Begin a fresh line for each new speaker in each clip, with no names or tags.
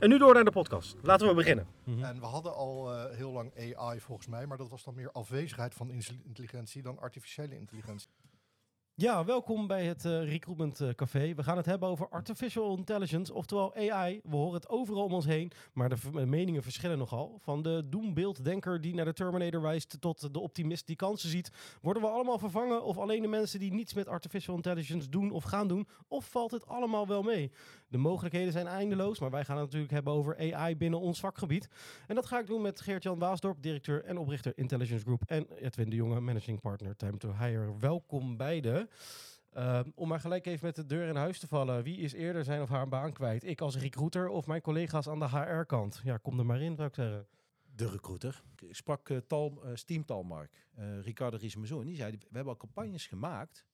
En nu door naar de podcast. Laten we beginnen.
En we hadden al eh, heel lang AI volgens mij, maar dat was dan meer afwezigheid van intelligentie dan artificiële intelligentie.
Ja, welkom bij het eh, Recruitment eh, Café. We gaan het hebben over artificial intelligence, oftewel AI. We horen het overal om ons heen, maar de v- meningen verschillen nogal. Van de doembeelddenker die naar de Terminator wijst tot de optimist die kansen ziet. Worden we allemaal vervangen of alleen de mensen die niets met artificial intelligence doen of gaan doen? Of valt het allemaal wel mee? De mogelijkheden zijn eindeloos, maar wij gaan het natuurlijk hebben over AI binnen ons vakgebied. En dat ga ik doen met Geert-Jan Waasdorp, directeur en oprichter Intelligence Group. En Edwin de Jonge, managing partner Time to Hire. Welkom beiden. Uh, om maar gelijk even met de deur in huis te vallen. Wie is eerder zijn of haar baan kwijt? Ik als recruiter of mijn collega's aan de HR-kant? Ja, kom er maar in, zou ik zeggen.
de recruiter. Ik sprak eh, tal, eh, Steam Talmark, eh Ricardo Riesmezoon. Die zei, we hebben al campagnes gemaakt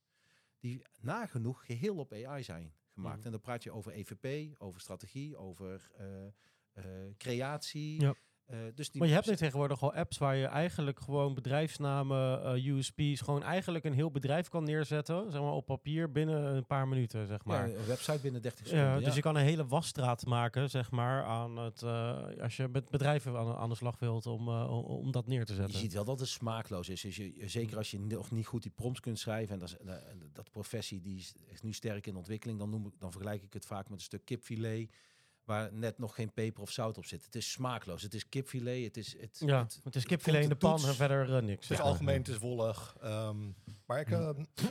die nagenoeg geheel op AI zijn gemaakt.
Mhm.
En dan praat je over EVP, over strategie, over eh, eh, creatie.
Ja.
Eh, dus die
Maar je hebt nu tegenwoordig al apps waar je eigenlijk gewoon bedrijfsnamen, eh, USP's, gewoon eigenlijk een heel bedrijf kan neerzetten, zeg maar op papier binnen een paar minuten, zeg maar.
ja, een website binnen 30 seconden.
Ja,
ja.
dus je kan een hele wasstraat maken, zeg maar, aan het, eh, als je met bedrijven aan, aan de slag wilt om, om- om dat neer te
Je
zetten.
ziet wel dat het smaakloos is. Dus je, je- zeker als je nog niet goed die prompts kunt schrijven. En dat, is, dat professie die is, is nu sterk in ontwikkeling. Dan, noem ik, dan vergelijk ik het vaak met een stuk kipfilet. Waar net nog geen peper of zout op zit. Het is smaakloos. Het is kipfilet. Het is, het,
Ja,
het-
het is kipfilet in de pan
toets.
en verder eh, niks.
Het is algemeen, het is wollig. ehm, maar ik, uh,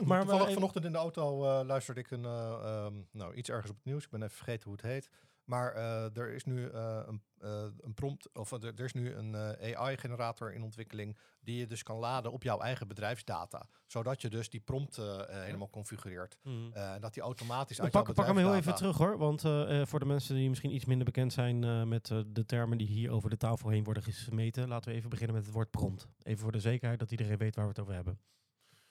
Maar
toevallig
even-
vanochtend in de auto eh, luisterde ik een, eh, ehm, nou, iets ergens op het nieuws. Ik ben even vergeten hoe het heet. Maar eh, er is nu eh, een, eh, een prompt, of er, er is nu een eh, AI-generator in ontwikkeling die je dus kan laden op jouw eigen bedrijfsdata. Zodat je dus die prompt eh, eh, helemaal configureert.
Mhm.
Eh, en dat die automatisch uit
pak,
jouw
pak hem heel even terug hoor, want eh, eh, voor de mensen die misschien iets minder bekend zijn eh, met de termen die hier over de tafel heen worden gesmeten, laten we even beginnen met het woord prompt. Even voor de zekerheid dat iedereen weet waar we het over hebben.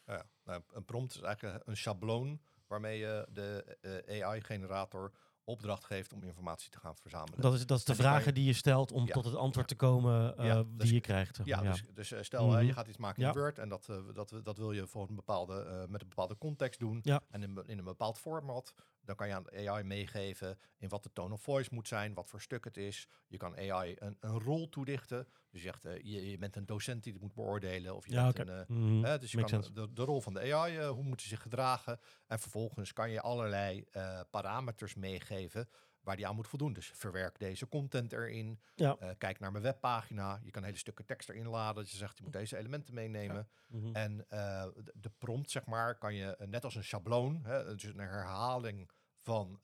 Ja, nou, een prompt is eigenlijk een schabloon waarmee je de eh, AI-generator opdracht geeft om informatie te gaan verzamelen.
Dat is, dat is de vragen
je-
die je stelt om
Ja.
tot het antwoord te komen eh,
Ja,
die
dus-
je krijgt. zeg
ja, dus, dus eh, stel hè,
Mhm.
je gaat iets maken in. Word en dat, eh, dat, dat wil je voor een bepaalde, eh, met een bepaalde context doen
Ja.
en in, in een bepaald format. Dan kan je aan de AI meegeven in wat de tone of voice moet zijn, wat voor stuk het is. Je kan AI een, een rol toedichten. Dus je zegt, eh, je, je bent een docent die het moet beoordelen. Of je
Ja,
bent een, eh,
Mhm.
Dus je
Makes
kan de, de rol van de AI, eh, hoe moet ze zich gedragen. En vervolgens kan je allerlei parameters meegeven waar die aan moet voldoen. Dus verwerk deze content erin.
Ja.
Kijk naar mijn webpagina. Je kan hele stukken tekst erin laden. Je zegt, je moet deze elementen meenemen.
Mhm.
En de, de prompt, zeg maar, kan je net als een schabloon, hè, dus een herhaling van,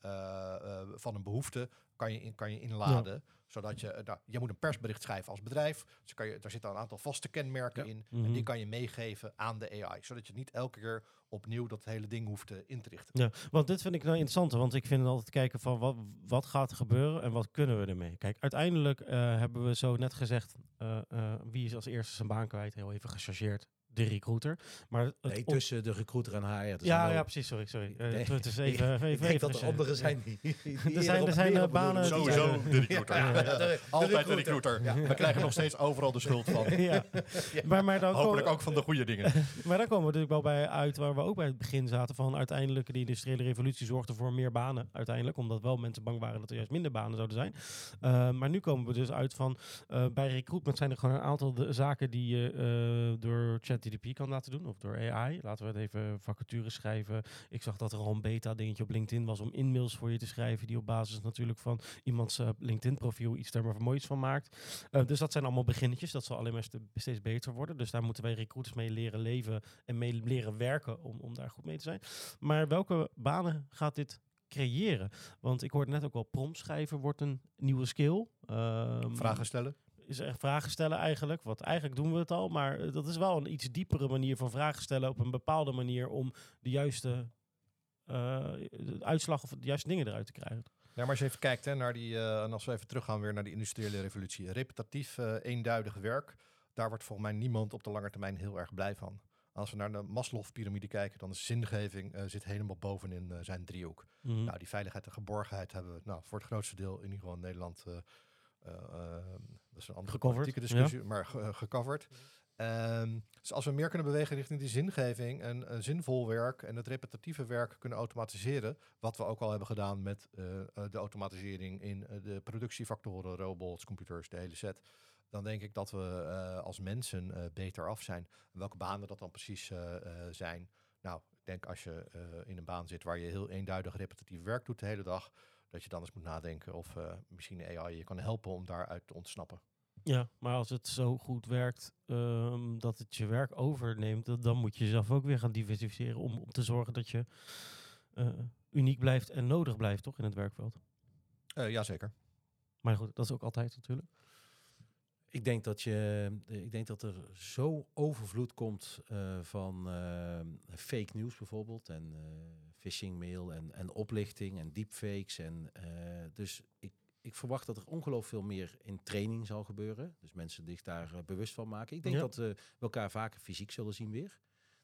van een behoefte, kan je, in, kan je inladen. Zodat je, eh, nou, je moet een persbericht schrijven als bedrijf. Dus kan je, daar zitten een aantal vaste kenmerken in. En
Mhm.
die kan je meegeven aan de AI. Zodat je niet elke keer opnieuw dat hele ding hoeft eh, in te richten.
Ja, want dit vind ik nou interessant, want ik vind altijd kijken van wat, wat gaat er gebeuren en wat kunnen we ermee. Kijk, uiteindelijk eh, hebben we zo net gezegd, wie is als eerste zijn baan kwijt, heel even gechargeerd, de recruiter. Maar het
nee, tussen de recruiter en HR.
Ja,
wel-
ja, precies, sorry, sorry. Eh,
Nee.
Het is even, even,
ik
even,
denk
even
dat er anderen zijn die, die
Er zijn- er zijn, eh, banen die
Sowieso
zijn-
de recruiter.
Ja, ja,
ja, de-
Altijd de
recruiter.
We krijgen nog steeds overal de schuld van.
ja. Maar, maar, dan
Hopelijk
komen,
ook van de goede dingen.
maar dan komen we natuurlijk wel bij uit waar we ook bij het begin zaten van uiteindelijk de industriële revolutie zorgde voor meer banen uiteindelijk, omdat wel mensen bang waren dat er juist minder banen zouden zijn. Uh, maar nu komen we dus uit van uh, bij recruitment zijn er gewoon een aantal de zaken die je uh, door ChatGPT kan laten doen of door AI. Laten we het even vacatures schrijven. Ik zag dat er al een beta dingetje op LinkedIn was om in-mails voor je te schrijven die op basis natuurlijk van iemands uh, LinkedIn profiel iets daar maar moois van maakt. Uh, dus dat zijn allemaal beginnetjes. Dat zal alleen maar steeds beter worden. Dus daar moeten wij recruiters mee leren leven en mee leren werken om, om daar goed mee te zijn. Maar welke banen gaat dit creëren? Want ik hoorde net ook al prompt schrijven wordt een nieuwe skill.
Um, vragen stellen?
Is echt vragen stellen eigenlijk. Want eigenlijk doen we het al. Maar dat is wel een iets diepere manier van vragen stellen op een bepaalde manier om de juiste uh, uitslag of de juiste dingen eruit te krijgen.
Ja, maar als je even kijkt hè, naar die, uh, en als we even teruggaan weer naar die industriële revolutie. Repetitief, uh, eenduidig werk, daar wordt volgens mij niemand op de lange termijn heel erg blij van. Als we naar de Maslow-pyramide kijken, dan is zingeving eh, zit helemaal bovenin eh, zijn driehoek.
Mhm.
Nou, die veiligheid en geborgenheid hebben we nou, voor het grootste deel in ieder geval in Nederland. eh, eh, eh, dat is een andere politieke discussie, maar ge- eh, gecoverd. Ehm, dus als we meer kunnen bewegen richting die zingeving en eh, zinvol werk en het repetitieve werk kunnen automatiseren, wat we ook al hebben gedaan met eh, eh, de automatisering in eh, de productiefactoren, robots, computers, de hele set, dan denk ik dat we eh, als mensen eh, beter af zijn. En welke banen dat dan precies eh, eh, zijn. Nou, ik denk als je eh, in een baan zit waar je heel eenduidig repetitief werk doet de hele dag, dat je dan eens moet nadenken of eh, misschien AI je kan helpen om daaruit te ontsnappen.
Ja, maar als het zo goed werkt ehm, dat het je werk overneemt, dan- dan moet je jezelf ook weer gaan diversificeren om, om te zorgen dat je eh, uniek blijft en nodig blijft, toch, in het werkveld.
Eh Jazeker.
Maar goed, dat is ook altijd natuurlijk.
Ik denk dat, je, ik denk dat er zo overvloed komt eh, van eh, fake news bijvoorbeeld. En eh phishing mail en, en oplichting en deepfakes. En, eh, dus ik, ik verwacht dat er ongelooflijk veel meer in training zal gebeuren. Dus mensen zich daar eh, bewust van maken. Ik denk
Ja.
dat eh, we elkaar vaker fysiek zullen zien weer.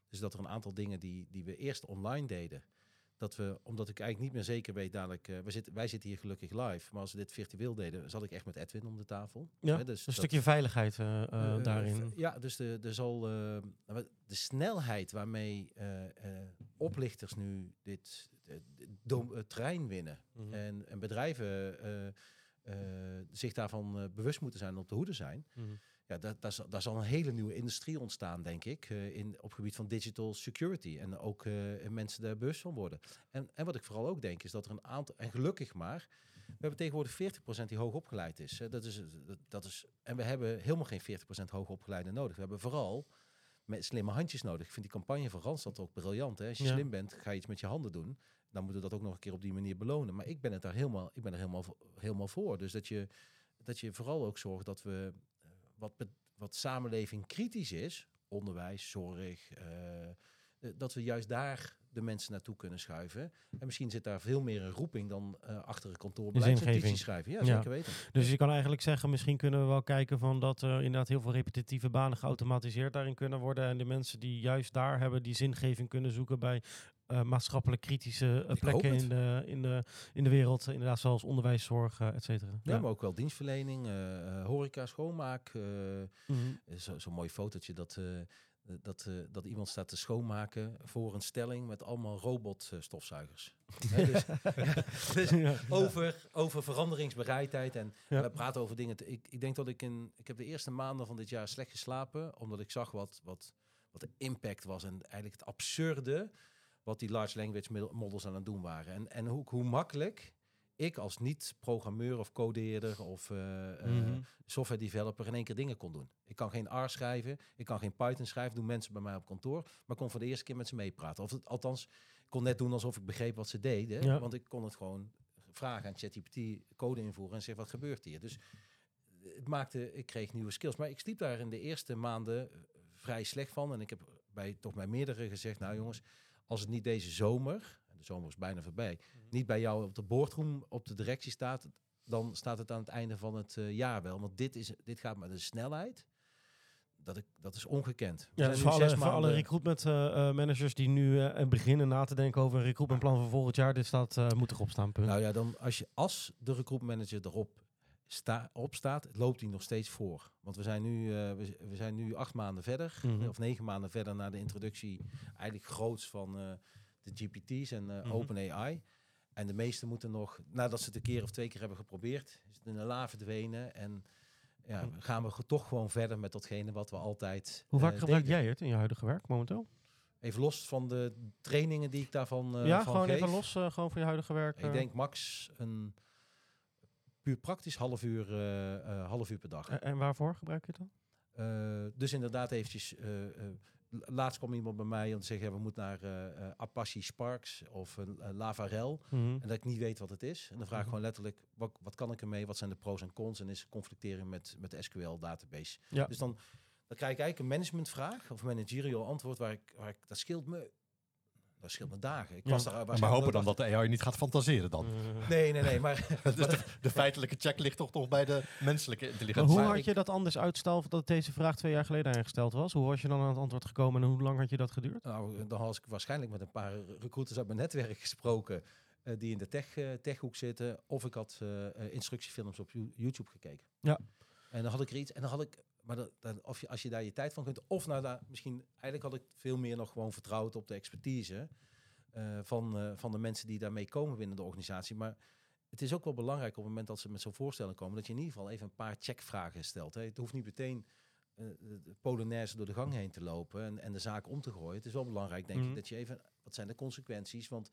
Dus dat er een aantal dingen die, die we eerst online deden. Dat we, omdat ik eigenlijk niet meer zeker weet dadelijk... eh, we zitten, wij zitten hier gelukkig live. Maar als we dit virtueel deden, zat ik echt met Edwin om de tafel.
Ja,
Hè, dus
een
dat-
stukje veiligheid eh, eh, daarin.
Ja, dus de, er zal, eh, de snelheid waarmee eh, eh, oplichters nu dit d- dom- eh, terrein winnen
Mhm.
en, en bedrijven eh, eh, zich daarvan bewust moeten zijn en op de hoede zijn.
Mhm.
Ja, daar, daar, zal, daar zal een hele nieuwe industrie ontstaan, denk ik, eh, in, op het gebied van digital security. En ook eh, mensen daar bewust van worden. En, en wat ik vooral ook denk, is dat er een aantal, en gelukkig maar, we hebben tegenwoordig 40% die hoog opgeleid is. Dat is, dat, is. En we hebben helemaal geen 40% hoog opgeleide nodig. We hebben vooral met slimme handjes nodig. Ik vind die campagne van Randstad ook briljant. Hè? Als je
Ja.
slim bent, ga je iets met je handen doen. Dan moeten we dat ook nog een keer op die manier belonen. Maar ik ben het daar helemaal, ik ben er helemaal, voor- helemaal voor. Dus dat je, dat je vooral ook zorgt dat we wat, wat samenleving kritisch is, onderwijs, zorg, eh, eh, dat we juist daar de mensen naartoe kunnen schuiven. En misschien zit daar veel meer een roeping dan eh, achter een kantoor beleidsnotities schrijven. Ja,
Ja.
zeker weten.
Dus je kan eigenlijk zeggen, misschien kunnen we wel kijken van dat er inderdaad heel veel repetitieve banen geautomatiseerd daarin kunnen worden. En de mensen die juist daar hebben, die zingeving kunnen zoeken bij eh, maatschappelijk kritische eh, plekken in de, in, de, in de wereld. Inderdaad, zoals onderwijs, zorg, eh, et cetera.
Ja, maar ook wel dienstverlening, eh, eh, horeca, schoonmaak. eh,
Mhm.
zo- Zo'n mooi fotootje dat, eh, dat, eh, dat iemand staat te schoonmaken voor een stelling met allemaal robotstofzuigers. Hè, dus, dus over, over veranderingsbereidheid. En we praten over dingen. Ik, ik denk dat ik in. Ik heb de eerste maanden van dit jaar slecht geslapen. Omdat ik zag wat, wat, wat de impact was. En eigenlijk het absurde. Wat die large language models aan het doen waren. En, en hoe, hoe makkelijk ik als niet-programmeur of codeerder of eh, eh,
Mhm.
software developer in één keer dingen kon doen. Ik kan geen R schrijven, ik kan geen Python schrijven, doen mensen bij mij op kantoor, maar kon voor de eerste keer met ze meepraten. Of het, althans, ik kon net doen alsof ik begreep wat ze deden,
Ja.
want ik kon het gewoon vragen aan ChatGPT, code invoeren en zeggen wat gebeurt hier. Dus het maakte, ik kreeg nieuwe skills, maar ik sliep daar in de eerste maanden eh, vrij slecht van en ik heb bij toch bij meerdere gezegd, nou jongens, als het niet deze zomer, en de zomer is bijna voorbij, niet bij jou op de boardroom op de directie staat, dan staat het aan het einde van het eh, jaar wel. Want dit, is, dit gaat met een snelheid. Dat, ik, dat is ongekend. We
Ja, dus voor alle, voor alle recruitment eh, eh, managers die nu eh, beginnen na te denken over een recruitmentplan voor volgend jaar, dit staat, eh, moet erop staan, punt.
Nou ja, dan als, je, als de recruit manager erop sta, op staat, loopt hij nog steeds voor. Want we zijn nu, eh, we, we zijn nu acht maanden verder,
Mhm.
of negen maanden verder na de introductie eigenlijk groots van eh, de GPT's en
Mhm.
OpenAI. En de meesten moeten nog, nadat ze het een keer of twee keer hebben geprobeerd, is het in een la verdwenen. En ja,
Mhm.
gaan we toch gewoon verder met datgene wat we altijd.
Hoe vaak gebruik
deden.
jij het in je huidige werk momenteel?
Even los van de trainingen die ik daarvan
ja,
van
gewoon
geef.
even los, gewoon voor je huidige werk.
Ik denk max een puur praktisch half uur, eh, eh, half uur per dag.
En- en waarvoor gebruik je het dan?
Eh, dus inderdaad eventjes... la- laatst kwam iemand bij mij om te zeggen... ja, we moeten naar Apache Sparks of een Lavarel.
Mhm.
En dat ik niet weet wat het is. En dan vraag ik
Mhm.
gewoon letterlijk... Wat, wat kan ik ermee? Wat zijn de pros en cons? En is conflictering met, met de SQL-database.
Ja.
Dus dan, dan krijg ik eigenlijk een managementvraag... of managerial antwoord waar ik... Waar ik dat scheelt me dat scheelt me dagen. Ik
Ja.
was daar
Maar hopen dan dat de AI niet gaat fantaseren dan.
Eh,
Nee, nee, nee. Maar
dus de, de feitelijke check ligt toch nog bij de menselijke
maar
intelligentie.
hoe
Maar
had
ik-
je dat anders uitstel dat deze vraag twee jaar geleden ingesteld was? Hoe was je dan aan het antwoord gekomen en hoe lang had je dat geduurd?
Nou, dan had ik waarschijnlijk met een paar recruiters uit mijn netwerk gesproken. eh, die in de tech, eh, techhoek zitten. Of ik had instructiefilms op You- YouTube gekeken.
Ja.
En dan had ik er iets. En dan had ik. Maar dat, of je, als je daar je tijd van kunt. Of nou, daar, misschien. Eigenlijk had ik veel meer nog gewoon vertrouwd op de expertise. eh, van, eh, van de mensen die daarmee komen binnen de organisatie. Maar het is ook wel belangrijk op het moment dat ze met zo'n voorstellen komen. dat je in ieder geval even een paar checkvragen stelt. Hè. Het hoeft niet meteen. eh, de Polonaise door de gang heen te lopen en, en de zaak om te gooien. Het is wel belangrijk, denk
Mhm.
ik, dat je even, wat zijn de consequenties? Want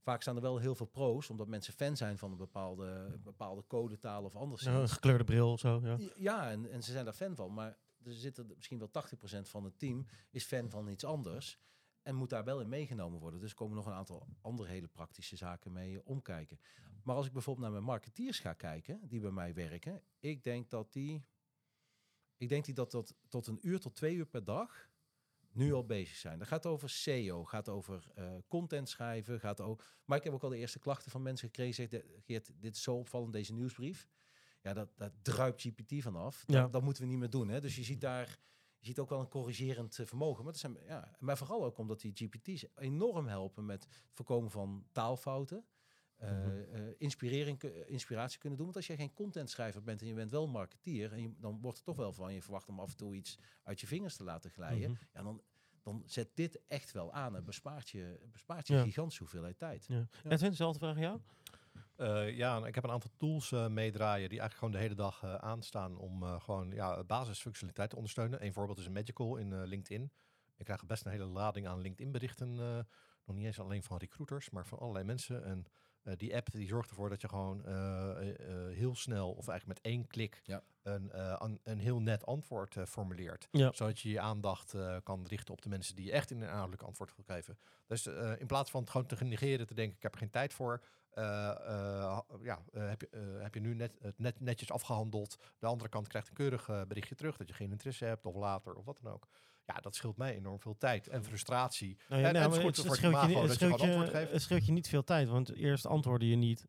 vaak staan er wel heel veel pro's, omdat mensen fan zijn van een bepaalde, bepaalde codetaal of
Ja,
anderszins.
een gekleurde bril of zo. Ja.
Ja, en, en ze zijn daar fan van, maar er zitten misschien wel 80% van het team is fan van iets anders. En moet daar wel in meegenomen worden. Dus komen nog een aantal andere hele praktische zaken mee eh, omkijken. Maar als ik bijvoorbeeld naar mijn marketeers ga kijken, die bij mij werken, ik denk dat die, ik denk die dat, dat tot een uur tot twee uur per dag nu al bezig zijn. Dat gaat over SEO, gaat over eh, content schrijven, gaat over. Maar ik heb ook al de eerste klachten van mensen gekregen. Zegt, "De- Geert, dit is zo opvallend, deze nieuwsbrief. Ja, dat, dat druipt GPT vanaf. Dat,
Ja.
dat moeten we niet meer doen. Hè? Dus je ziet daar, je ziet ook wel een corrigerend eh, vermogen. Maar, dat zijn, ja, maar vooral ook omdat die GPT's enorm helpen met het voorkomen van taalfouten. Eh, inspirering, eh, inspiratie kunnen doen. Want als je geen contentschrijver bent en je bent wel marketeer, en je, dan wordt er toch wel van je verwacht om af en toe iets uit je vingers te laten glijden.
Mhm.
Ja, dan, dan zet dit echt wel aan en bespaart je, bespaart je
Ja.
een gigantische hoeveelheid tijd.
Ja. Edwin, dezelfde vraag aan jou?
Eh, ja, ik heb een aantal tools eh, meedraaien die eigenlijk gewoon de hele dag eh, aanstaan om eh, gewoon ja, basisfunctionaliteit te ondersteunen. Een voorbeeld is een Magical in eh, LinkedIn. Ik krijg best een hele lading aan LinkedIn berichten. eh, nog niet eens alleen van recruiters, maar van allerlei mensen. En eh, die app die zorgt ervoor dat je gewoon eh, eh, heel snel of eigenlijk met één klik
Ja.
een, eh, an- een heel net antwoord formuleert.
Ja.
Zodat je je aandacht eh, kan richten op de mensen die je echt in een inhoudelijk antwoord wil geven. Dus eh, in plaats van het gewoon te negeren, te denken ik heb er geen tijd voor, eh, eh, ja, eh, heb, je, eh, heb je nu net, het net netjes afgehandeld. De andere kant krijgt een keurig berichtje terug dat je geen interesse hebt of later of wat dan ook. Ja, dat scheelt mij enorm veel tijd en frustratie.
Nou ja,
En-
nou,
en het
het,
voor
het
het
scheelt je, het,
dat je gewoon
scheelt je,
antwoord geeft.
het scheelt je niet veel tijd, want eerst antwoordde je niet.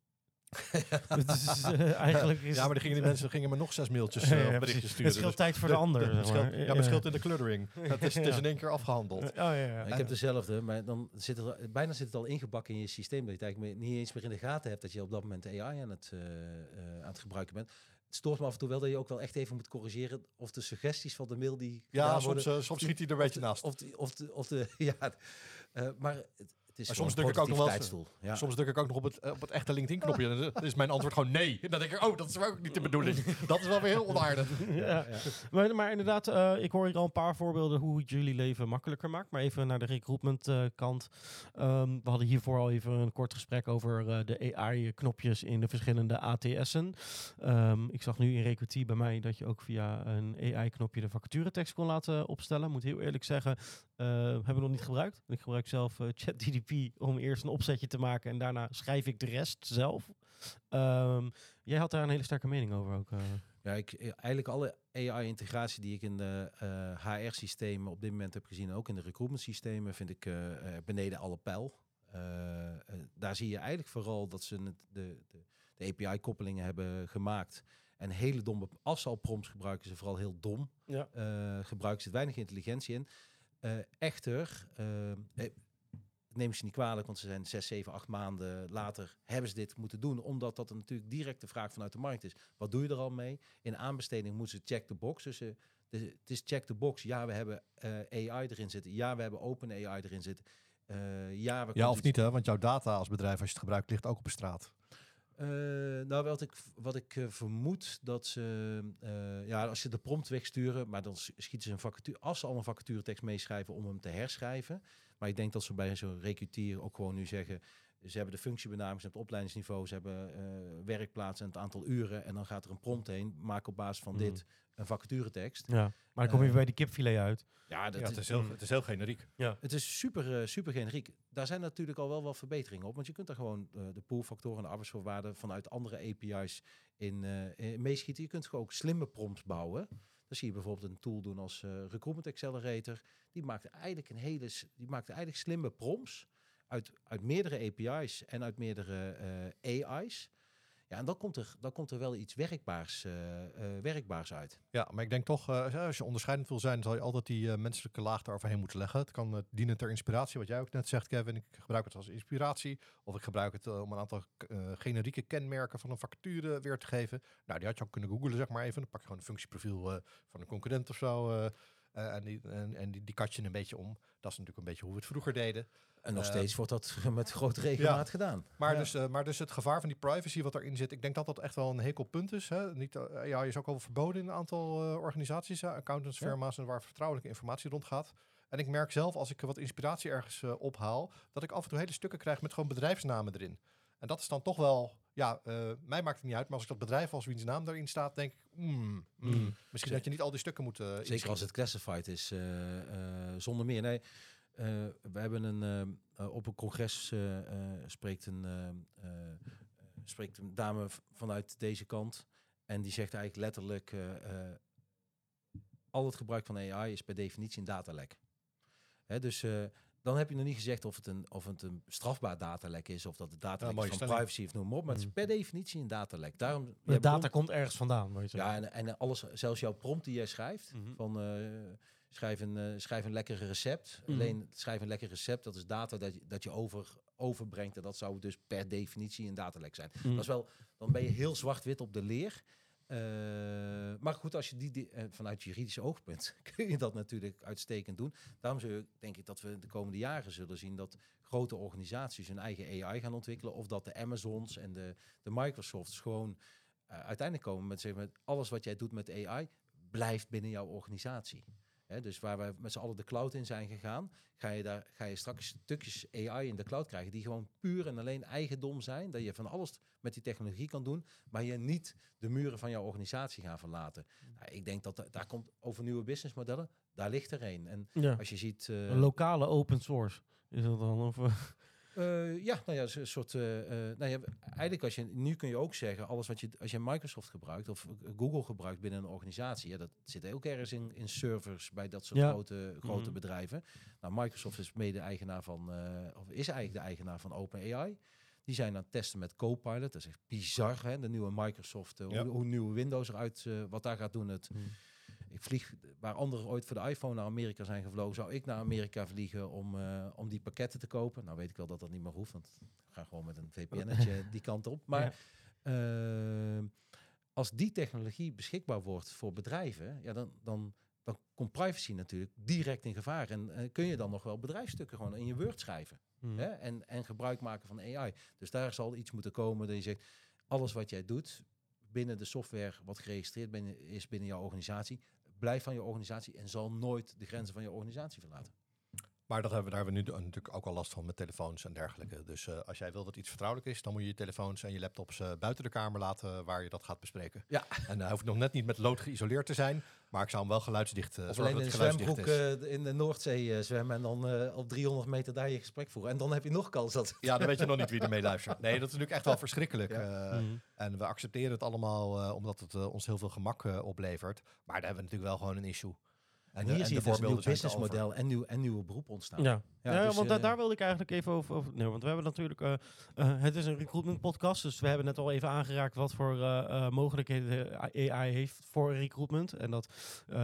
dus eh, eigenlijk is
Ja, maar dan gingen die mensen gingen me nog zes mailtjes
Ja,
eh,
ja,
berichtjes
Het
sturen.
scheelt
Dus
tijd voor
de-
de ander.
de- het scheelt- ja, maar het scheelt in de cluttering. Het is, het is in één keer afgehandeld.
Oh, ja, ja.
Ja, ik heb dezelfde, maar dan zit het al- bijna zit het al ingebakken in je systeem dat je het eigenlijk niet eens meer in de gaten hebt dat je op dat moment AI aan het, eh, eh, aan het gebruiken bent. Het stoort me af en toe wel dat je ook wel echt even moet corrigeren of de suggesties van de mail die
Ja, soms,
worden,
eh, soms schiet hij er een beetje naast.
of de, of de, of de ja, eh, maar het is
Maar
gewoon
soms druk ik ook nog wel.
Ja.
Soms druk ik ook nog op het, eh, op het echte LinkedIn-knopje. En dan is mijn antwoord gewoon nee. En dan denk ik, oh, dat is ook niet de bedoeling. Dat is wel weer heel onaardig.
Ja. Maar, maar inderdaad, eh, ik hoor hier al een paar voorbeelden hoe het jullie leven makkelijker maakt. Maar even naar de recruitment eh, kant. Ehm, we hadden hiervoor al even een kort gesprek over eh, de AI-knopjes in de verschillende ATS'en. Ehm, ik zag nu in Recruitie bij mij dat je ook via een AI-knopje de vacaturetekst kon laten opstellen. Moet heel eerlijk zeggen, eh, hebben we nog niet gebruikt. Ik gebruik zelf eh, Om eerst een opzetje te maken en daarna schrijf ik de rest zelf. Ehm, jij had daar een hele sterke mening over ook. eh.
Ja, ik, eh, eigenlijk alle AI-integratie die ik in de HR-systemen op dit moment heb gezien, ook in de recruitment-systemen, vind ik eh, eh, beneden alle pijl. Eh, eh, daar zie je eigenlijk vooral dat ze de, de, de API-koppelingen hebben gemaakt. En hele domme, als ze al prompts gebruiken, ze vooral heel dom.
Ja.
Eh, gebruiken ze weinig intelligentie in. Eh, echter, eh, eh, neem ze niet kwalijk, want ze zijn zes, zeven, acht maanden later hebben ze dit moeten doen, omdat dat natuurlijk direct de vraag vanuit de markt is. Wat doe je er al mee? In aanbesteding moeten ze check the box. Dus eh, het is check the box. Ja, we hebben eh, AI erin zitten. Ja, we hebben open AI erin zitten. Eh, ja, we
Ja, of
iets-
niet, hè? Want jouw data als bedrijf, als je het gebruikt, ligt ook op de straat.
Nou, wat ik, wat ik vermoed dat ze, ja, als ze de prompt wegsturen, maar dan schieten ze een vacature, als ze al een vacaturetekst meeschrijven om hem te herschrijven. Maar ik denk dat ze bij zo'n recrutier ook gewoon nu zeggen, ze hebben de functiebenaming, ze hebben het opleidingsniveau, ze hebben eh, werkplaats en het aantal uren en dan gaat er een prompt heen, maak op basis van
Mhm.
dit een vacaturetekst.
Ja, maar dan kom je
Eh,
bij die kipfilet uit.
Ja, dat
Ja, het,
is,
is heel, het is heel generiek.
het is super, eh, super generiek. Daar zijn natuurlijk al wel wat verbeteringen op. Want je kunt daar gewoon eh, de poolfactoren en de arbeidsvoorwaarden vanuit andere API's in, eh, in meeschieten. Je kunt gewoon ook slimme prompts bouwen. Dan zie je bijvoorbeeld een tool doen als eh, Recruitment Accelerator. Die maakt eigenlijk een hele, die maakt eigenlijk slimme prompts. uit, uit meerdere API's en uit meerdere eh, AI's. Ja, en dan komt er, dan komt er wel iets werkbaars, eh, eh, werkbaars uit.
Ja, maar ik denk toch, eh, als je onderscheidend wil zijn, zal je altijd die menselijke laag eroverheen moeten leggen. Het kan dienen ter inspiratie, wat jij ook net zegt, Kevin. Ik gebruik het als inspiratie. Of ik gebruik het om een aantal generieke kenmerken van een vacature weer te geven. Nou, die had je ook kunnen googlen, zeg maar even. Dan pak je gewoon een functieprofiel van een concurrent of zo. Eh, en die, en, en die, die kat je een beetje om. Dat is natuurlijk een beetje hoe we het vroeger deden.
En nog
Eh,
steeds wordt dat met grote regelmaat gedaan.
Maar,
Ja.
dus, eh, maar dus het gevaar van die privacy wat erin zit, ik denk dat dat echt wel een hekel punt is. Hè? Niet, ja, je is ook al verboden in een aantal eh, organisaties, hè? accountantsfirma's en waar vertrouwelijke informatie rondgaat. En ik merk zelf, als ik wat inspiratie ergens eh, ophaal, dat ik af en toe hele stukken krijg met gewoon bedrijfsnamen erin. En dat is dan toch wel, ja, eh, mij maakt het niet uit, maar als ik dat bedrijf als wiens naam daarin staat, denk ik, hmm, hmm,
Mm.
misschien dat je niet al die stukken moet. eh,
Zeker
inschieten.
als het classified is, eh, zonder meer. Nee, we hebben een, op een congres spreekt, een, spreekt een dame vanuit deze kant. En die zegt eigenlijk letterlijk, al het gebruik van AI is per definitie een datalek. Hè, dus dan heb je nog niet gezegd of het een, of het een strafbaar datalek is, of dat het datalek is van
stelling.
privacy of noem maar op. Maar het is
Mm.
per definitie een datalek. Daarom,
De data komt ergens vandaan, weet je.
ja, en, en alles, zelfs jouw prompt die jij schrijft,
Mhm.
van eh, schrijf, een, eh, schrijf een lekker recept.
Mhm.
Alleen schrijf een lekker recept, dat is data dat je, dat je over, overbrengt. En dat zou dus per definitie een datalek zijn.
Mm.
Dat is wel, dan ben je heel zwart-wit op de leer. Eh, maar goed, als je die, eh, vanuit juridisch oogpunt kun je dat natuurlijk uitstekend doen. Daarom zul denk ik dat we de komende jaren zullen zien dat grote organisaties hun eigen AI gaan ontwikkelen. Of dat de Amazons en de, de Microsofts gewoon eh, uiteindelijk komen met, zeg maar, alles wat jij doet met AI blijft binnen jouw organisatie. Hè, dus waar we met z'n allen de cloud in zijn gegaan, ga je, daar, ga je straks stukjes AI in de cloud krijgen die gewoon puur en alleen eigendom zijn. Dat je van alles met die technologie kan doen, maar je niet de muren van jouw organisatie gaan verlaten. Nou, ik denk dat da- daar komt over nieuwe businessmodellen, daar ligt er een. En
Ja.
als je ziet... eh,
Een lokale open source. Is dat dan? Of, eh,
eh, ja, nou ja, een soort. eh, nou ja, eigenlijk als je nu kun je ook zeggen, alles wat je als je Microsoft gebruikt of Google gebruikt binnen een organisatie, ja, dat zit ook ergens in, in servers bij dat soort
Ja.
grote, grote
Mhm.
bedrijven. Nou, Microsoft is mede-eigenaar van, of is eigenlijk de eigenaar van OpenAI. Die zijn aan het testen met Copilot. Dat is echt bizar, hè? De nieuwe Microsoft,
Ja.
hoe, hoe nieuwe Windows eruit, wat daar gaat doen. Het,
Mhm.
Ik vlieg, waar anderen ooit voor de iPhone naar Amerika zijn gevlogen, zou ik naar Amerika vliegen om, eh, om die pakketten te kopen. Nou weet ik wel dat dat niet meer hoeft, want ik ga gewoon met een VPN-netje die kant op. Maar
Ja.
eh, als die technologie beschikbaar wordt voor bedrijven, ja, dan, dan, dan komt privacy natuurlijk direct in gevaar. En eh, kun je dan nog wel bedrijfsstukken gewoon in je Word schrijven.
mm.
Hè? En, en gebruik maken van AI. Dus daar zal iets moeten komen dat je zegt, alles wat jij doet binnen de software wat geregistreerd binnen, is binnen jouw organisatie, blijf van je organisatie en zal nooit de grenzen van je organisatie verlaten.
Maar dat hebben, daar hebben we nu natuurlijk ook al last van met telefoons en dergelijke. Dus eh, als jij wil dat iets vertrouwelijk is, dan moet je je telefoons en je laptops eh, buiten de kamer laten waar je dat gaat bespreken.
Ja.
En hij hoeft nog net niet met lood geïsoleerd te zijn, maar ik zou hem wel geluidsdicht uh,
Of alleen in een zwembroek uh, in de Noordzee uh, zwemmen en dan uh, op 300 meter daar je gesprek voeren. En dan heb je nog kans dat...
Ja, dan weet je nog niet wie er mee luistert. Nee, dat is natuurlijk echt wel verschrikkelijk.
Ja.
Uh,
Mm.
En we accepteren het allemaal uh, omdat het uh, ons heel veel gemak uh, oplevert. Maar daar hebben we natuurlijk wel gewoon een issue.
En, hier zie je dus een nieuw businessmodel en, nieuw, en nieuwe beroep ontstaan.
Ja, ja, ja
dus,
want da
eh,
daar wilde ik eigenlijk even over, over nee, want we hebben natuurlijk, uh, uh, het is een recruitment podcast, dus we hebben net al even aangeraakt wat voor uh, mogelijkheden AI heeft voor recruitment. En dat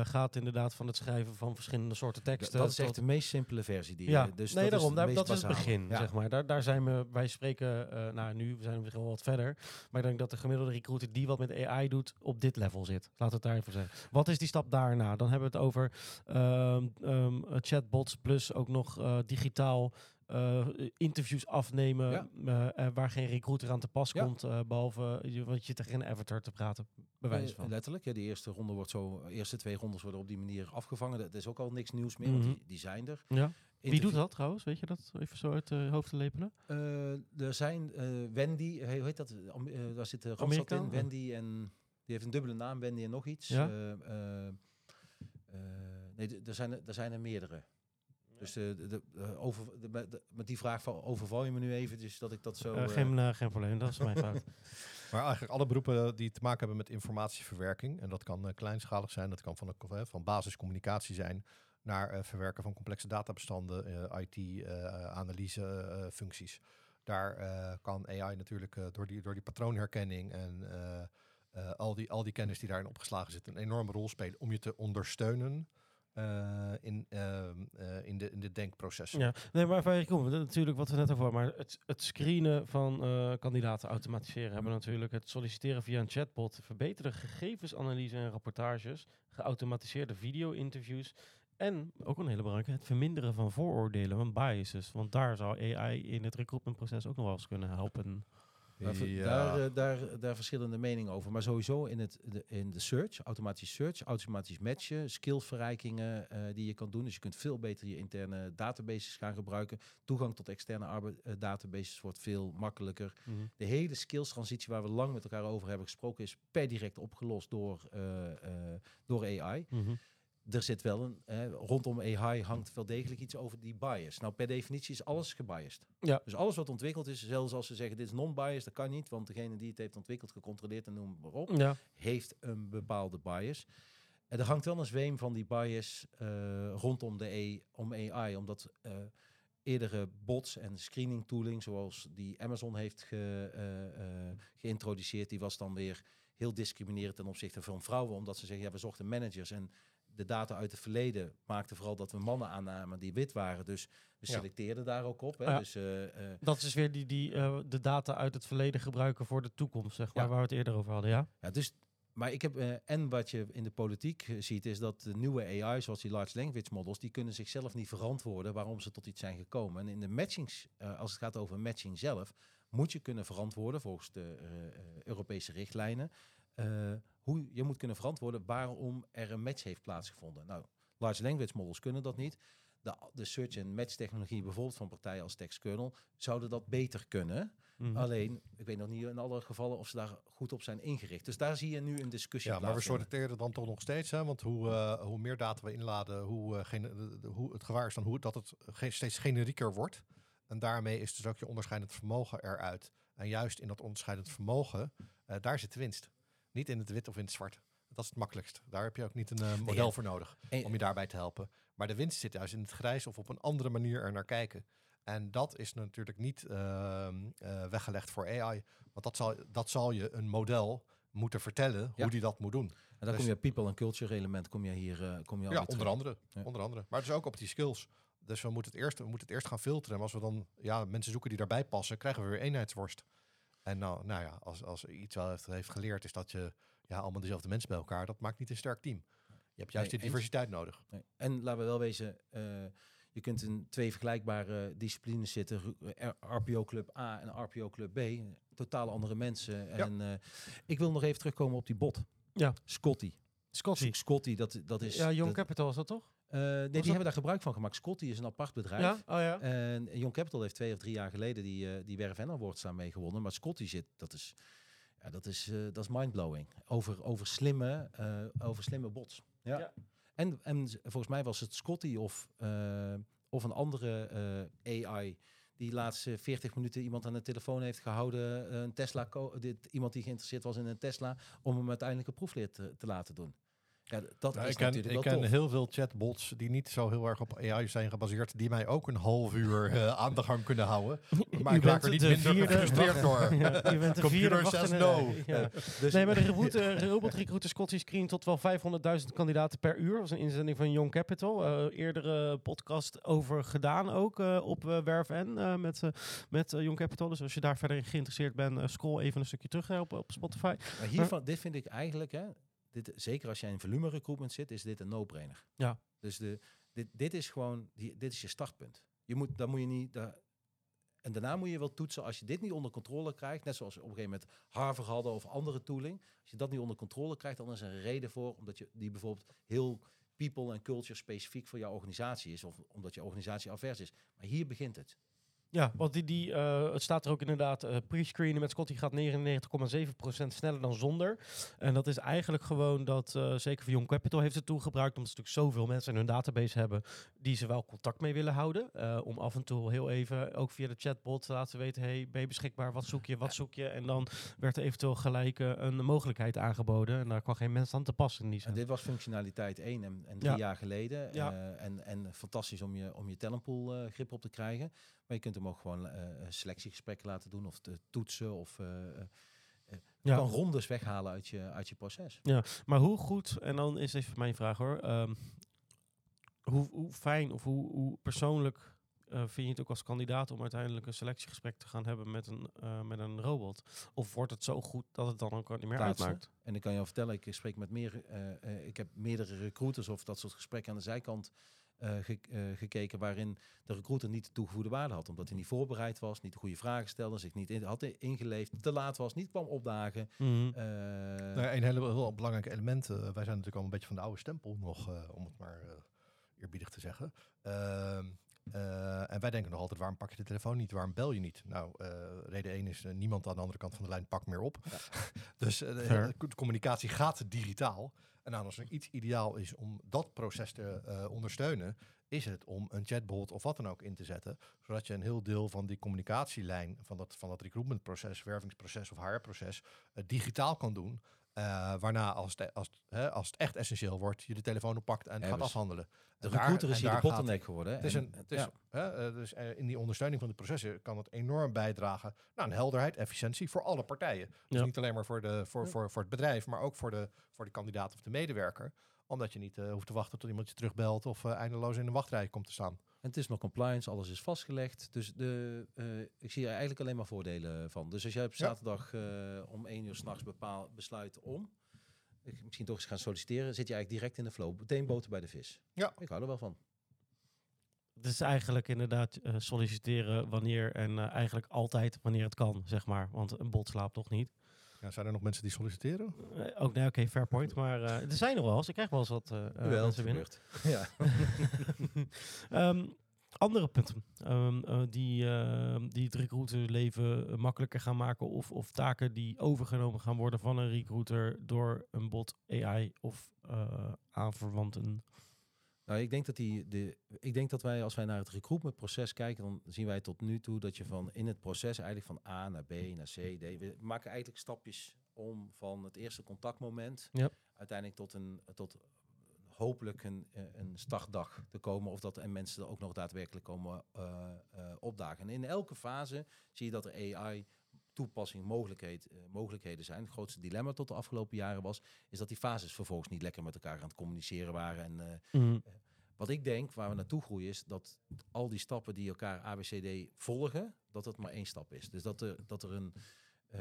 gaat inderdaad van het schrijven van verschillende soorten teksten.
Dat is echt de meest simpele versie. Die,
ja,
dus
nee,
dat
daarom,
is
daar, dat is het begin,
Ja.
zeg maar. Daar, daar zijn we, wij spreken, nou nu zijn we wel wat verder, maar ik denk dat de gemiddelde recruiter die wat met AI doet, op dit level zit. Laat het daar even zeggen. Wat is die stap daarna? Dan hebben we het over um, um, chatbots plus ook nog digitaal uh, interviews afnemen
Ja.
uh, waar geen recruiter aan te pas
Ja.
komt, uh, behalve je, want je tegen een avatar te praten, bewijs
Eh,
van.
letterlijk, ja, de eerste ronde wordt zo, de eerste twee rondes worden op die manier afgevangen. Dat is ook al niks nieuws meer, want
Mhm.
die, die zijn er.
Ja. Wie doet dat trouwens? Weet je dat even zo uit het hoofd te lepelen?
Eh, er zijn eh, Wendy, eh, hoe heet dat? Eh, daar zit de
Amerikaan?
in. Wendy en die heeft een dubbele naam, Wendy en nog iets.
Ja?
Eh, eh, eh, nee, er zijn er, er zijn er meerdere. Dus de, de, de, over, de, de- met die vraag van overval je me nu even, dus dat ik dat zo.
Eh,
eh,
geen, uh, geen probleem, dat is mijn fout.
Maar eigenlijk alle beroepen die te maken hebben met informatieverwerking. En dat kan uh, kleinschalig zijn, dat kan van, de, van basiscommunicatie zijn. naar eh, verwerken van complexe databestanden, IT-analyse-functies. Daar eh, kan AI natuurlijk eh, door, die, door die patroonherkenning en eh, eh, al, die, al die kennis die daarin opgeslagen zit, een enorme rol spelen om je te ondersteunen eh, in, ehm, eh, in, de, in de denkprocessen.
Ja, nee, maar even komen. Natuurlijk wat we net hadden, maar het, het screenen van eh, kandidaten automatiseren hebben natuurlijk het solliciteren via een chatbot, verbeterde gegevensanalyse en rapportages, geautomatiseerde video-interviews en ook een hele belangrijke, het verminderen van vooroordelen, van biases. Want daar zou AI in het recruitmentproces ook nog wel eens kunnen helpen.
Daar, ver-
Ja.
daar, eh, daar, daar verschillende meningen over. Maar sowieso in, het, de, in de search, automatisch search, automatisch matchen, skillsverrijkingen eh, die je kan doen. Dus je kunt veel beter je interne databases gaan gebruiken. Toegang tot externe eh, databases wordt veel makkelijker. De hele skills-transitie waar we lang met elkaar over hebben gesproken is per direct opgelost door, door AI. Er zit wel een, eh, rondom AI hangt wel degelijk iets over die bias. Nou, per definitie is alles gebiased.
Ja.
Dus alles wat ontwikkeld is, zelfs als ze zeggen dit is non-biased, dat kan niet, want degene die het heeft ontwikkeld, gecontroleerd en noem maar op,
Ja,
heeft een bepaalde bias. En er hangt wel een zweem van die bias eh, rondom de e om AI, omdat eh, eerdere bots en screening tooling, zoals die Amazon heeft ge, eh, geïntroduceerd, die was dan weer heel discriminerend ten opzichte van vrouwen, omdat ze zeggen, ja, we zochten managers en de data uit het verleden maakte vooral dat we mannen aannamen die wit waren, dus we
Ja.
selecteerden daar ook op. Hè?
Ja.
Dus, eh, eh,
dat is weer die, die eh, de data uit het verleden gebruiken voor de toekomst, zeg maar,
Ja.
waar we het eerder over hadden, ja?
Ja, dus, maar ik heb, en wat je in de politiek ziet, is dat de nieuwe AI, zoals die large language models, die kunnen zichzelf niet verantwoorden waarom ze tot iets zijn gekomen. En in de matchings, als het gaat over matching zelf, moet je kunnen verantwoorden volgens de Europese richtlijnen. Eh, hoe je moet kunnen verantwoorden waarom er een match heeft plaatsgevonden. Nou, large language models kunnen dat niet. De, de search en match technologie, bijvoorbeeld van partijen als TextKernel, zouden dat beter kunnen.
Mhm.
Alleen, ik weet nog niet in alle gevallen of ze daar goed op zijn ingericht. Dus daar zie je nu een discussie
Ja, maar we sorteren dan toch nog steeds. Hè? Want hoe, eh, hoe meer data we inladen, hoe, eh, hoe het gevaar is dan hoe, dat het ge- steeds generieker wordt. En daarmee is dus ook je onderscheidend vermogen eruit. En juist in dat onderscheidend vermogen, eh, daar zit de winst. Niet in het wit of in het zwart. Dat is het makkelijkst. Daar heb je ook niet een eh, model
ja.
voor nodig om je daarbij te helpen. Maar de winst zit juist in het grijs of op een andere manier er naar kijken. En dat is natuurlijk niet ehm, eh, weggelegd voor AI. Want dat zal, dat zal je een model moeten vertellen
Ja.
hoe die dat moet doen.
En dan
Dus-
kom je people en culture element, kom je hier, eh, kom je
Ja,
alweer
onder
terug.
andere,
Ja.
onder andere. Maar dus ook op die skills. Dus we moeten het eerst, we moeten het eerst gaan filteren. En als we dan ja, mensen zoeken die daarbij passen, krijgen we weer eenheidsworst. En nou, nou ja, als, als iets wel heeft, heeft geleerd, is dat je ja, allemaal dezelfde mensen bij elkaar, dat maakt niet een sterk team. Je hebt juist
Nee, eens.
diversiteit nodig.
Nee. En laten we wel wezen, eh, je kunt in twee vergelijkbare disciplines zitten, Ru- eh, RPO Club A en RPO Club B. Totaal andere mensen. En eh, ik wil nog even terugkomen op die bot.
Ja.
Scotty.
Scotty.
Scotty, dat, dat is...
Ja, Young
dat-
Capital was dat toch?
Eh, nee, die
dat-
hebben daar gebruik van gemaakt. Scotty is een apart bedrijf.
Ja? Oh ja.
En Young Capital heeft twee of drie jaar geleden die, eh die Werf en Awards daarmee gewonnen. Maar Scotty zit, dat is, ja, dat is, eh, dat is mindblowing. Over, over, slimme, over slimme bots. Ja.
Ja.
En, en volgens mij was het Scotty of, of een andere AI die de laatste 40 minuten iemand aan de telefoon heeft gehouden. eh, Een Tesla, dit, iemand die geïnteresseerd was in een Tesla, om hem uiteindelijk een proefleer te, te laten doen. Ja, dat
Nou,
is
ik ken,
natuurlijk
ik
wel
ken
tof.
heel veel chatbots die niet zo heel erg op AI zijn gebaseerd, die mij ook een half uur eh, aan de gang kunnen houden. Maar
U
ik raak
bent
er niet
de
minder
vierde
gefrustreerd door.
Ja, je bent de
Computer
vierde
says no.
Ja.
Dus,
Nee, maar de robot, eh, robot recruiter Scotty screen tot wel 500.000 kandidaten per uur. Dat was een inzending van Young Capital. Eh eerdere podcast over gedaan ook eh, op eh, Werf N eh, met, met Young Capital. Dus als je daar verder in geïnteresseerd bent, scroll even een stukje terug op, op Spotify.
Maar hiervan, dit vind ik eigenlijk, hè, dit, zeker als jij in volume recruitment zit, is dit een no-brainer.
Ja.
Dus de, dit, dit is gewoon, die, dit is je startpunt. Je moet, dan moet je niet, daar- en daarna moet je wel toetsen, als je dit niet onder controle krijgt, net zoals we op een gegeven moment Harvard hadden of andere tooling, als je dat niet onder controle krijgt, dan is er een reden voor, omdat je die bijvoorbeeld heel people en culture specifiek voor jouw organisatie is, of omdat je organisatie avers is. Maar hier begint het.
Ja, want die, die, eh, het staat er ook inderdaad, eh pre-screenen met Scotty gaat 99,7% sneller dan zonder. En dat is eigenlijk gewoon dat, eh, zeker voor Young Capital heeft het toegebruikt, omdat ze natuurlijk zoveel mensen in hun database hebben die ze wel contact mee willen houden. om af en toe heel even, ook via de chatbot, te laten weten, hey, ben je beschikbaar, wat zoek je, wat zoek je? En dan werd er eventueel gelijk een mogelijkheid aangeboden en daar kwam geen mens aan te passen in die
En dit was functionaliteit 1 en, en drie
Ja.
jaar geleden.
Ja.
En, en fantastisch om je, om je talentpool grip op te krijgen. Maar je kunt hem ook gewoon eh, selectiegesprekken laten doen of te toetsen of eh, eh,
Ja.
kan rondes weghalen uit je, uit je proces.
Maar hoe goed, en dan is even mijn vraag hoor, ehm, hoe, hoe fijn of hoe, hoe persoonlijk eh, vind je het ook als kandidaat om uiteindelijk een selectiegesprek te gaan hebben met een, eh, met een robot? Of wordt het zo goed dat het dan ook niet meer uitmaakt?
En ik kan je al vertellen, ik spreek met meer, eh, eh, ik heb meerdere recruiters of dat soort gesprekken aan de zijkant eh, ge- eh, gekeken waarin de recruiter niet de toegevoegde waarde had. Omdat hij niet voorbereid was, niet de goede vragen stelde, zich niet in, had ingeleefd, te laat was, niet kwam opdagen. Eh,
Nou, een hele heel belangrijk element. eh, wij zijn natuurlijk al een beetje van de oude stempel nog, eh, om het maar eh, eerbiedig te zeggen. Ehm, eh, en wij denken nog altijd, waarom pak je de telefoon niet? Waarom bel je niet? Nou, eh, reden 1 is, eh, niemand aan de andere kant van de lijn pakt meer op. dus de, communicatie gaat digitaal. En nou, als er iets ideaal is om dat proces te ondersteunen, is het om een chatbot of wat dan ook in te zetten. Zodat je een heel deel van die communicatielijn, van dat, van dat recruitmentproces, wervingsproces of HR-proces, eh, digitaal kan doen. Eh, waarna, als het, als, het, hè, als het echt essentieel wordt, je de telefoon oppakt en
Ja,
gaat afhandelen.
de recruiter is hier de
gaat-
bottleneck geworden.
Het is
En,
een, het is,
ja.
hè, eh, dus eh, in die ondersteuning van de processen kan het enorm bijdragen naar een helderheid, efficiëntie voor alle partijen. Dus
Ja.
niet alleen maar voor, de, voor, voor, voor het bedrijf, maar ook voor de, voor de kandidaat of de medewerker. Omdat je niet eh, hoeft te wachten tot iemand je terugbelt of eh, eindeloos in de wachtrij komt te staan.
En het is nog compliance, alles is vastgelegd. Dus de, eh, ik zie er eigenlijk alleen maar voordelen van. Dus als jij op
Ja.
zaterdag eh, om één uur s'nachts besluit om, ik misschien toch eens gaan solliciteren, zit je eigenlijk direct in de flow. Meteen boter bij de vis.
Ja.
Ik hou er wel van.
Het is eigenlijk inderdaad eh, solliciteren wanneer en eh, eigenlijk altijd wanneer het kan, zeg maar. Want een bot slaapt toch niet.
Ja, zijn er nog mensen die solliciteren?
Eh, ook, nee, oké, fair point. Maar eh, er zijn nog wel eens. Ik krijg wel eens wat eh, mensen binnen.
Ja.
Ehm, andere punten ehm, eh, die, ehm, die het recruiterleven makkelijker gaan maken of, of taken die overgenomen gaan worden van een recruiter door een bot AI of eh aanverwanten.
Nou, ik denk dat die, de, ik denk dat wij, als wij naar het recruitmentproces kijken, dan zien wij tot nu toe dat je van in het proces eigenlijk van A naar B naar C, D, we maken eigenlijk stapjes om van het eerste contactmoment
Ja.
uiteindelijk tot een tot hopelijk een, eh, een startdag te komen of dat en mensen er ook nog daadwerkelijk komen eh, eh, opdagen. En in elke fase zie je dat er AI toepassing mogelijkheid, eh, mogelijkheden zijn. Het grootste dilemma tot de afgelopen jaren was, is dat die fases vervolgens niet lekker met elkaar aan het communiceren waren en eh, wat ik denk, waar we naartoe groeien, is dat al die stappen die elkaar ABCD volgen, dat het maar één stap is. Dus dat er, dat er een, eh,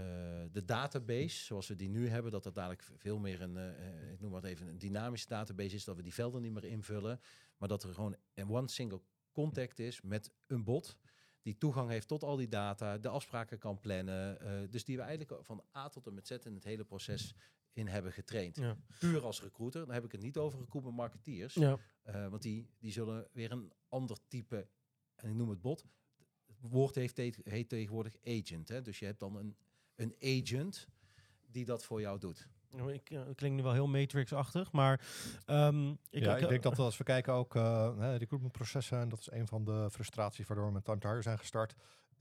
de database, zoals we die nu hebben, dat dat dadelijk veel meer een, eh, eh, ik noem maar het even, een dynamische database is, dat we die velden niet meer invullen, maar dat er gewoon een one single contact is met een bot die toegang heeft tot al die data, de afspraken kan plannen, eh, dus die we eigenlijk van A tot en met Z in het hele proces in hebben getraind.
Ja.
Puur als recruiter, dan heb ik het niet over recruitment marketeers,
Ja.
eh, want die, die zullen weer een ander type, en ik noem het bot. Het woord heeft te- heet tegenwoordig agent. Hè? Dus je hebt dan een, een agent die dat voor jou doet.
Ik, eh, het klinkt nu wel heel Matrix-achtig, maar ehm, ik,
ja,
ik,
ik denk dat we als we kijken ook uh, recruitmentprocessen, en dat is een van de frustraties waardoor we met Time to Hire zijn gestart,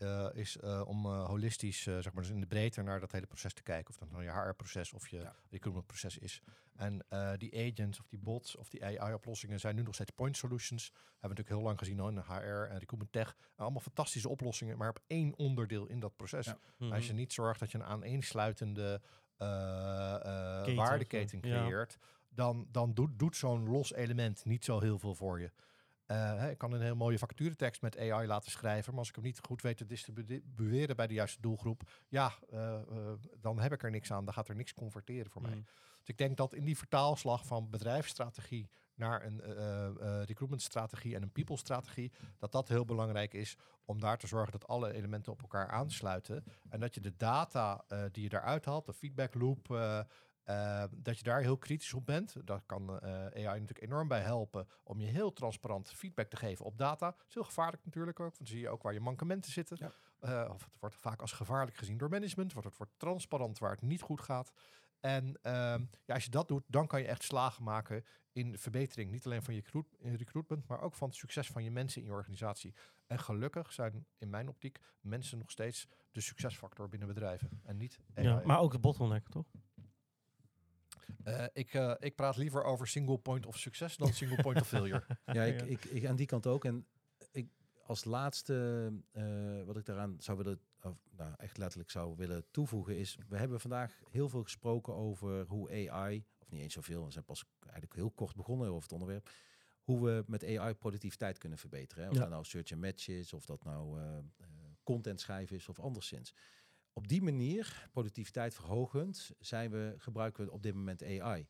uh, is uh, om uh, holistisch, zeg maar, dus in de breedte naar dat hele proces te kijken. Of dat nou je HR-proces of je ja. recruitmentproces is. En die agents of die bots of die AI-oplossingen zijn nu nog steeds point solutions. Hebben we natuurlijk heel lang gezien al in de HR en recruitment tech. allemaal fantastische oplossingen, maar op één onderdeel in dat proces. Ja.
Mhm.
Als je niet zorgt dat je een aaneensluitende uh, waardeketen creëert, ja. dan, dan doet, doet zo'n los element niet zo heel veel voor je. Uh, ik kan een heel mooie vacaturetekst met AI laten schrijven, maar als ik hem niet goed weet te distribueren bij de juiste doelgroep, ja, uh, dan heb ik er niks aan. Dan gaat er niks converteren voor mm. mij. Dus ik denk dat in die vertaalslag van bedrijfsstrategie naar een recruitmentstrategie en een people-strategie, dat dat heel belangrijk is om daar te zorgen dat alle elementen op elkaar aansluiten en dat je de data die je daaruit haalt, de feedback loop, uh, eh, dat je daar heel kritisch op bent. Daar kan eh, AI natuurlijk enorm bij helpen om je heel transparant feedback te geven op data. Dat is heel gevaarlijk natuurlijk ook, want dan zie je ook waar je mankementen zitten.
Ja.
Eh, of het wordt vaak als gevaarlijk gezien door management, wordt het wordt transparant waar het niet goed gaat. En ehm, ja, als je dat doet, dan kan je echt slagen maken in de verbetering. Niet alleen van je recruit- in recruitment, maar ook van het succes van je mensen in je organisatie. En gelukkig zijn in mijn optiek mensen nog steeds de succesfactor binnen bedrijven. En niet AI.
Ja, maar ook de bottleneck, toch?
Eh, ik, eh, ik praat liever over single point of succes dan single point of failure.
Ja, ik. Ik, ik aan die kant ook. En als laatste eh, wat ik daaraan zou willen, of, nou, echt letterlijk zou willen toevoegen, is we hebben vandaag heel veel gesproken over hoe AI, of niet eens zoveel, we zijn pas eigenlijk heel kort begonnen over het onderwerp, hoe we met AI productiviteit kunnen verbeteren. Hè? Of
Ja.
dat nou search and match is, of dat nou eh, eh, content schrijven is, of anderszins. Op die manier, productiviteit verhogend, zijn we, gebruiken we op dit moment AI.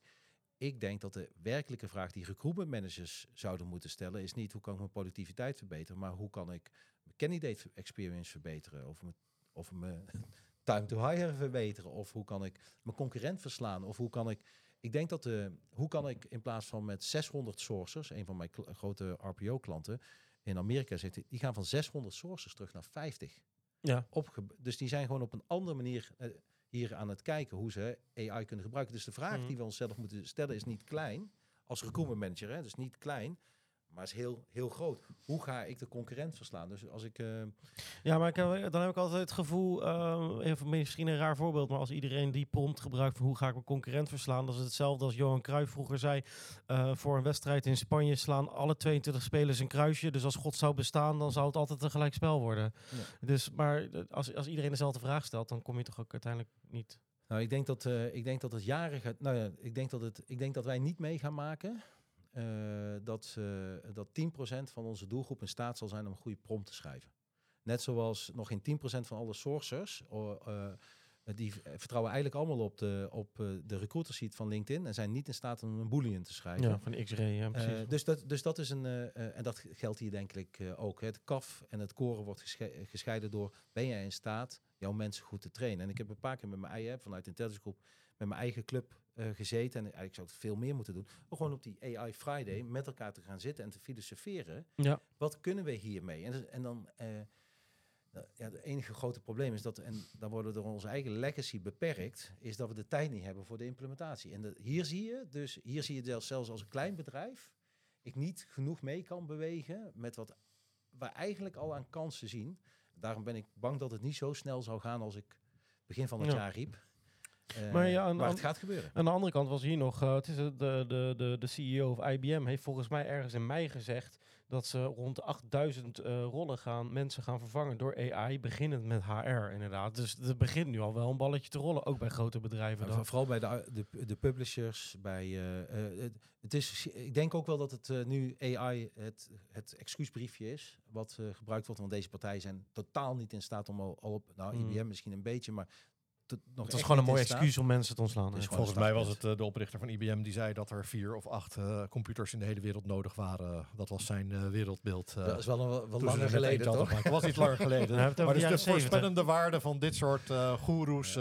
Ik denk dat de werkelijke vraag die recruitment managers zouden moeten stellen, is niet hoe kan ik mijn productiviteit verbeteren, maar hoe kan ik mijn candidate experience verbeteren, of mijn, of mijn time to hire verbeteren, of hoe kan ik mijn concurrent verslaan, of hoe kan ik, ik denk dat de, hoe kan ik in plaats van met 600 sourcers, een van mijn grote RPO-klanten in Amerika zitten, die gaan van 600 sourcers terug naar 50
Ja.
opge dus die zijn gewoon op een andere manier eh, hier aan het kijken hoe ze AI kunnen gebruiken. Dus de vraag
Mhm.
die we onszelf moeten stellen is niet klein als recruitment manager, hè, dus niet klein, maar is heel, heel groot. Hoe ga ik de concurrent verslaan? Dus als ik eh,
Ja, maar ik dan heb ik altijd het gevoel, eh, even misschien een raar voorbeeld, maar als iedereen die prompt gebruikt van hoe ga ik mijn concurrent verslaan, dat is hetzelfde als Johan Cruijff vroeger zei, eh, voor een wedstrijd in Spanje slaan alle 22 spelers een kruisje, dus als God zou bestaan, dan zou het altijd een gelijk spel worden.
Ja.
Dus, maar als, als iedereen dezelfde vraag stelt, dan kom je toch ook uiteindelijk niet...
Nou, ik denk dat, ik denk dat het jaren gaat. Nou ja, ik denk dat, het, ik denk dat wij niet mee gaan maken. Eh, dat, dat 10% van onze doelgroep in staat zal zijn om een goede prompt te schrijven. Net zoals nog geen 10% van alle sourcers. eh, die vertrouwen eigenlijk allemaal op de, op eh, de recruiter sheet van LinkedIn. En zijn niet in staat om een boolean te schrijven.
Ja, van X-ray, ja, precies.
Dus, dat, dus dat is een, en dat geldt hier denk ik ook. hè. Het kaf en het koren wordt gesche- gescheiden door, ben jij in staat jouw mensen goed te trainen? En ik heb een paar keer met mijn eigen, vanuit Intelligence Group, met mijn eigen club eh, gezeten. En eigenlijk zou ik het veel meer moeten doen. Maar gewoon op die AI Friday met elkaar te gaan zitten en te filosoferen.
ja.
Wat kunnen we hiermee? En, en dan, eh, nou, ja, het enige grote probleem is dat, en dan worden we door onze eigen legacy beperkt, is dat we de tijd niet hebben voor de implementatie. En hier zie je, dus hier zie je zelfs, zelfs als een klein bedrijf, ik niet genoeg mee kan bewegen met wat we eigenlijk al aan kansen zien. Daarom ben ik bang dat het niet zo snel zou gaan als ik begin van het
Ja.
jaar riep. Eh,
Maar ja, aan-
maar het gaat gebeuren.
Aan de andere kant was hier nog, eh, het is de, de, de, de, CEO of IBM heeft volgens mij ergens in mei gezegd dat ze rond de 8000 eh, rollen gaan, mensen gaan vervangen door AI, beginnend met HR inderdaad. Dus het begint nu al wel een balletje te rollen, ook bij grote bedrijven.
Ja,
dan.
vooral bij de, de, de publishers, bij het, is, ik denk ook wel dat het nu AI het, het excuusbriefje is, wat gebruikt wordt, want deze partijen zijn totaal niet in staat om al, op, nou. IBM misschien een beetje, maar tot, nog
Het was
echt
gewoon een mooi excuus om mensen te ontslaan.
Is
Volgens mij was het eh, de oprichter van IBM die zei dat er vier of acht eh, computers in de hele wereld nodig waren. Dat was zijn eh, wereldbeeld.
Dat is wel, een, wel langer
er
geleden, toch?
Dat was iets langer geleden. Maar dus
de
de
jaren 70.
voorspellende waarde van dit soort eh goeroes,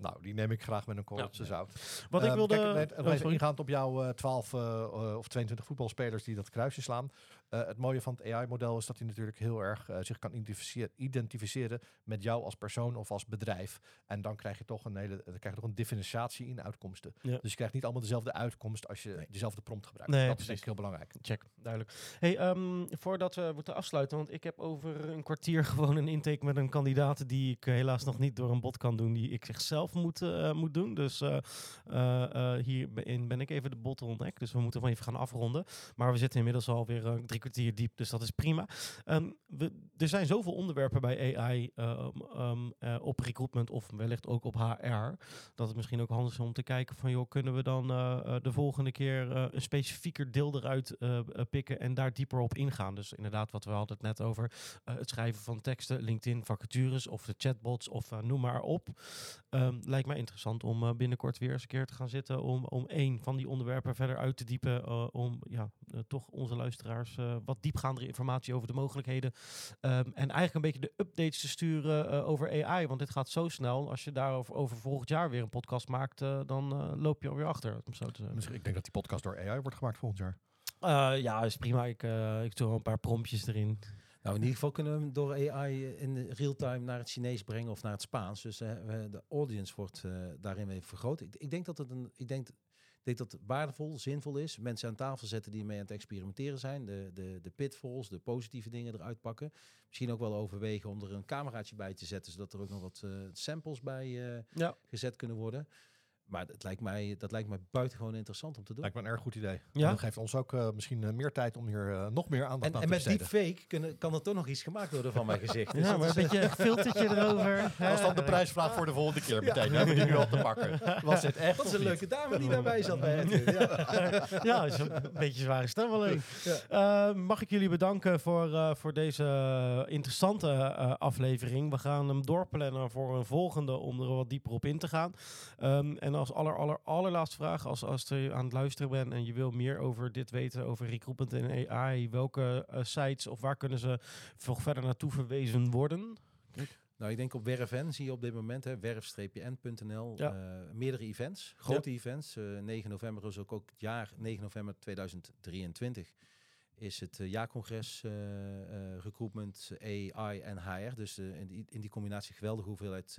nou, die neem ik graag met een korreltje
Ja.
zout.
Wat ik
Ehm,
wilde...
kijk, net,
oh,
ingaand op jouw eh, 12 eh, eh, of 22 voetbalspelers die dat kruisje slaan. Eh, het mooie van het AI-model is dat hij natuurlijk heel erg eh, zich kan identificeren, identificeren met jou als persoon of als bedrijf. En dan krijg je toch een hele, dan krijg je toch een differentiatie in uitkomsten.
Ja.
Dus je krijgt niet allemaal dezelfde uitkomst als je
Nee.
dezelfde prompt gebruikt.
Nee,
dat is denk ik heel belangrijk.
Check, duidelijk. Hey, ehm, voordat we moeten afsluiten, want ik heb over een kwartier gewoon een intake met een kandidaat die ik helaas nog niet door een bot kan doen, die ik zichzelf moet, eh, moet doen. Dus eh, eh, eh, hierin ben ik even de bottleneck, dus we moeten van even gaan afronden. Maar we zitten inmiddels alweer uh, drie kwartier diep, dus dat is prima. Ehm, er zijn zoveel onderwerpen bij AI ehm, ehm, eh, op recruitment of wellicht ook op HR, dat het misschien ook handig is om te kijken van, joh, kunnen we dan eh, eh, de volgende keer een specifieker deel eruit pikken en daar dieper op ingaan. Dus inderdaad, wat we hadden net over, het schrijven van teksten, LinkedIn vacatures of de chatbots of noem maar op. Lijkt mij interessant om binnenkort weer eens een keer te gaan zitten om, om één van die onderwerpen verder uit te diepen, om ja, toch onze luisteraars wat diepgaandere informatie over de mogelijkheden. Ehm, en eigenlijk een beetje de updates te sturen eh, over AI. Want dit gaat zo snel. Als je daarover over volgend jaar weer een podcast maakt, eh, dan eh, loop je alweer achter. Om zo te zeggen.
Misschien, ik denk dat die podcast door AI wordt gemaakt volgend jaar.
Eh, ja, is prima. Ik, eh, ik doe wel een paar promptjes erin.
Nou, in ieder geval kunnen we hem door AI in de real-time naar het Chinees brengen of naar het Spaans. Dus eh, de audience wordt eh, daarin weer vergroot. Ik, ik denk dat het een, ik denk, ik denk dat het waardevol, zinvol is. Mensen aan tafel zetten die mee aan het experimenteren zijn. De, de, de pitfalls, de positieve dingen eruit pakken. Misschien ook wel overwegen om er een cameraatje bij te zetten, zodat er ook nog wat eh, samples bij eh,
Ja.
gezet kunnen worden. Maar dat lijkt mij, dat lijkt mij buitengewoon interessant om te doen.
Lijkt me een erg goed idee.
Ja?
En Dat geeft ons ook eh, misschien eh, meer tijd om hier eh, nog meer aandacht
En,
aan
en
te
met
besteden.
deepfake kunnen, kan er toch nog iets gemaakt worden van mijn gezicht. Dus
Ja,
dat
maar een
is, eh,
beetje een filtertje erover.
Dat is dan de prijsvraag voor de volgende keer meteen. We hebben die nu al te pakken. Was dit echt
Dat is
of
een
niet?
leuke dame die daarbij zat bij Edwin. Ja.
ja, is een beetje een zware stem alleen. Eh, mag ik jullie bedanken voor, eh, voor deze interessante eh, aflevering. We gaan hem doorplannen voor een volgende om er wat dieper op in te gaan. Ehm, en als aller, aller, allerlaatste vraag, als, als je aan het luisteren bent en je wil meer over dit weten, over recruitment en AI, welke eh, sites of waar kunnen ze nog verder naartoe verwezen worden?
Nou, ik denk op Werfn zie je op dit moment, hè, werf-n.nl,
Ja.
eh, meerdere events, grote events. Eh 9 november is ook, ook het jaar 9 november 2023 is het eh, jaarcongres eh, eh, recruitment, AI en HR. Dus in, die, in die combinatie geweldige hoeveelheid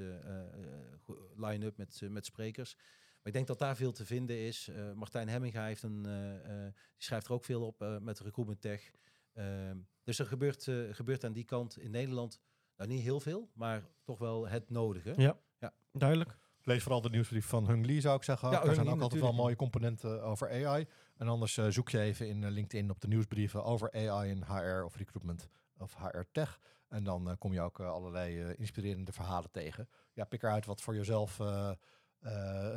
line-up met, met sprekers. Maar ik denk dat daar veel te vinden is. Martijn Hemminga heeft een, die schrijft er ook veel op met recruitment tech. Ehm, dus er gebeurt, gebeurt aan die kant in Nederland nou, niet heel veel, maar toch wel het nodige.
Ja,
Ja.
duidelijk.
Lees vooral de nieuwsbrief van Hung Lee, zou ik zeggen.
Ja,
er zijn ook altijd wel mooie componenten over AI. En anders eh, zoek je even in eh, LinkedIn op de nieuwsbrieven over AI en HR of recruitment of HR tech. En dan eh, kom je ook eh, allerlei eh, inspirerende verhalen tegen. Ja, pik eruit wat voor jezelf eh, eh,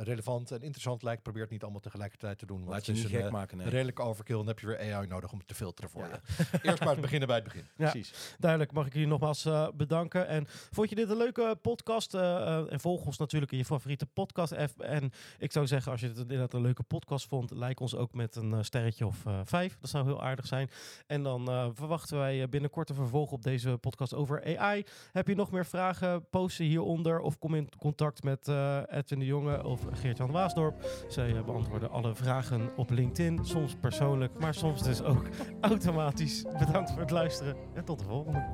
relevant en interessant lijkt. Probeer het niet allemaal tegelijkertijd te doen.
Laat je niet
een
gek
eh,
maken. Nee.
redelijke overkill. Dan heb je weer AI nodig om het te filteren voor
Ja.
je. Eerst maar beginnen bij het begin.
Ja.
Precies.
Duidelijk, mag ik jullie nogmaals eh, bedanken. En vond je dit een leuke podcast? eh, eh, en volg ons natuurlijk in je favoriete podcast-app. En ik zou zeggen, als je het inderdaad een leuke podcast vond, like ons ook met een eh, sterretje of eh, vijf. Dat zou heel aardig zijn. En dan eh, verwachten wij eh, binnenkort een vervolg op deze podcast over AI. Heb je nog meer vragen? Post ze hieronder of kom in contact met eh, Edwin de of Geertjan Waasdorp. Zij eh, beantwoorden alle vragen op LinkedIn, soms persoonlijk, maar soms dus ook automatisch. Bedankt voor het luisteren en tot de volgende.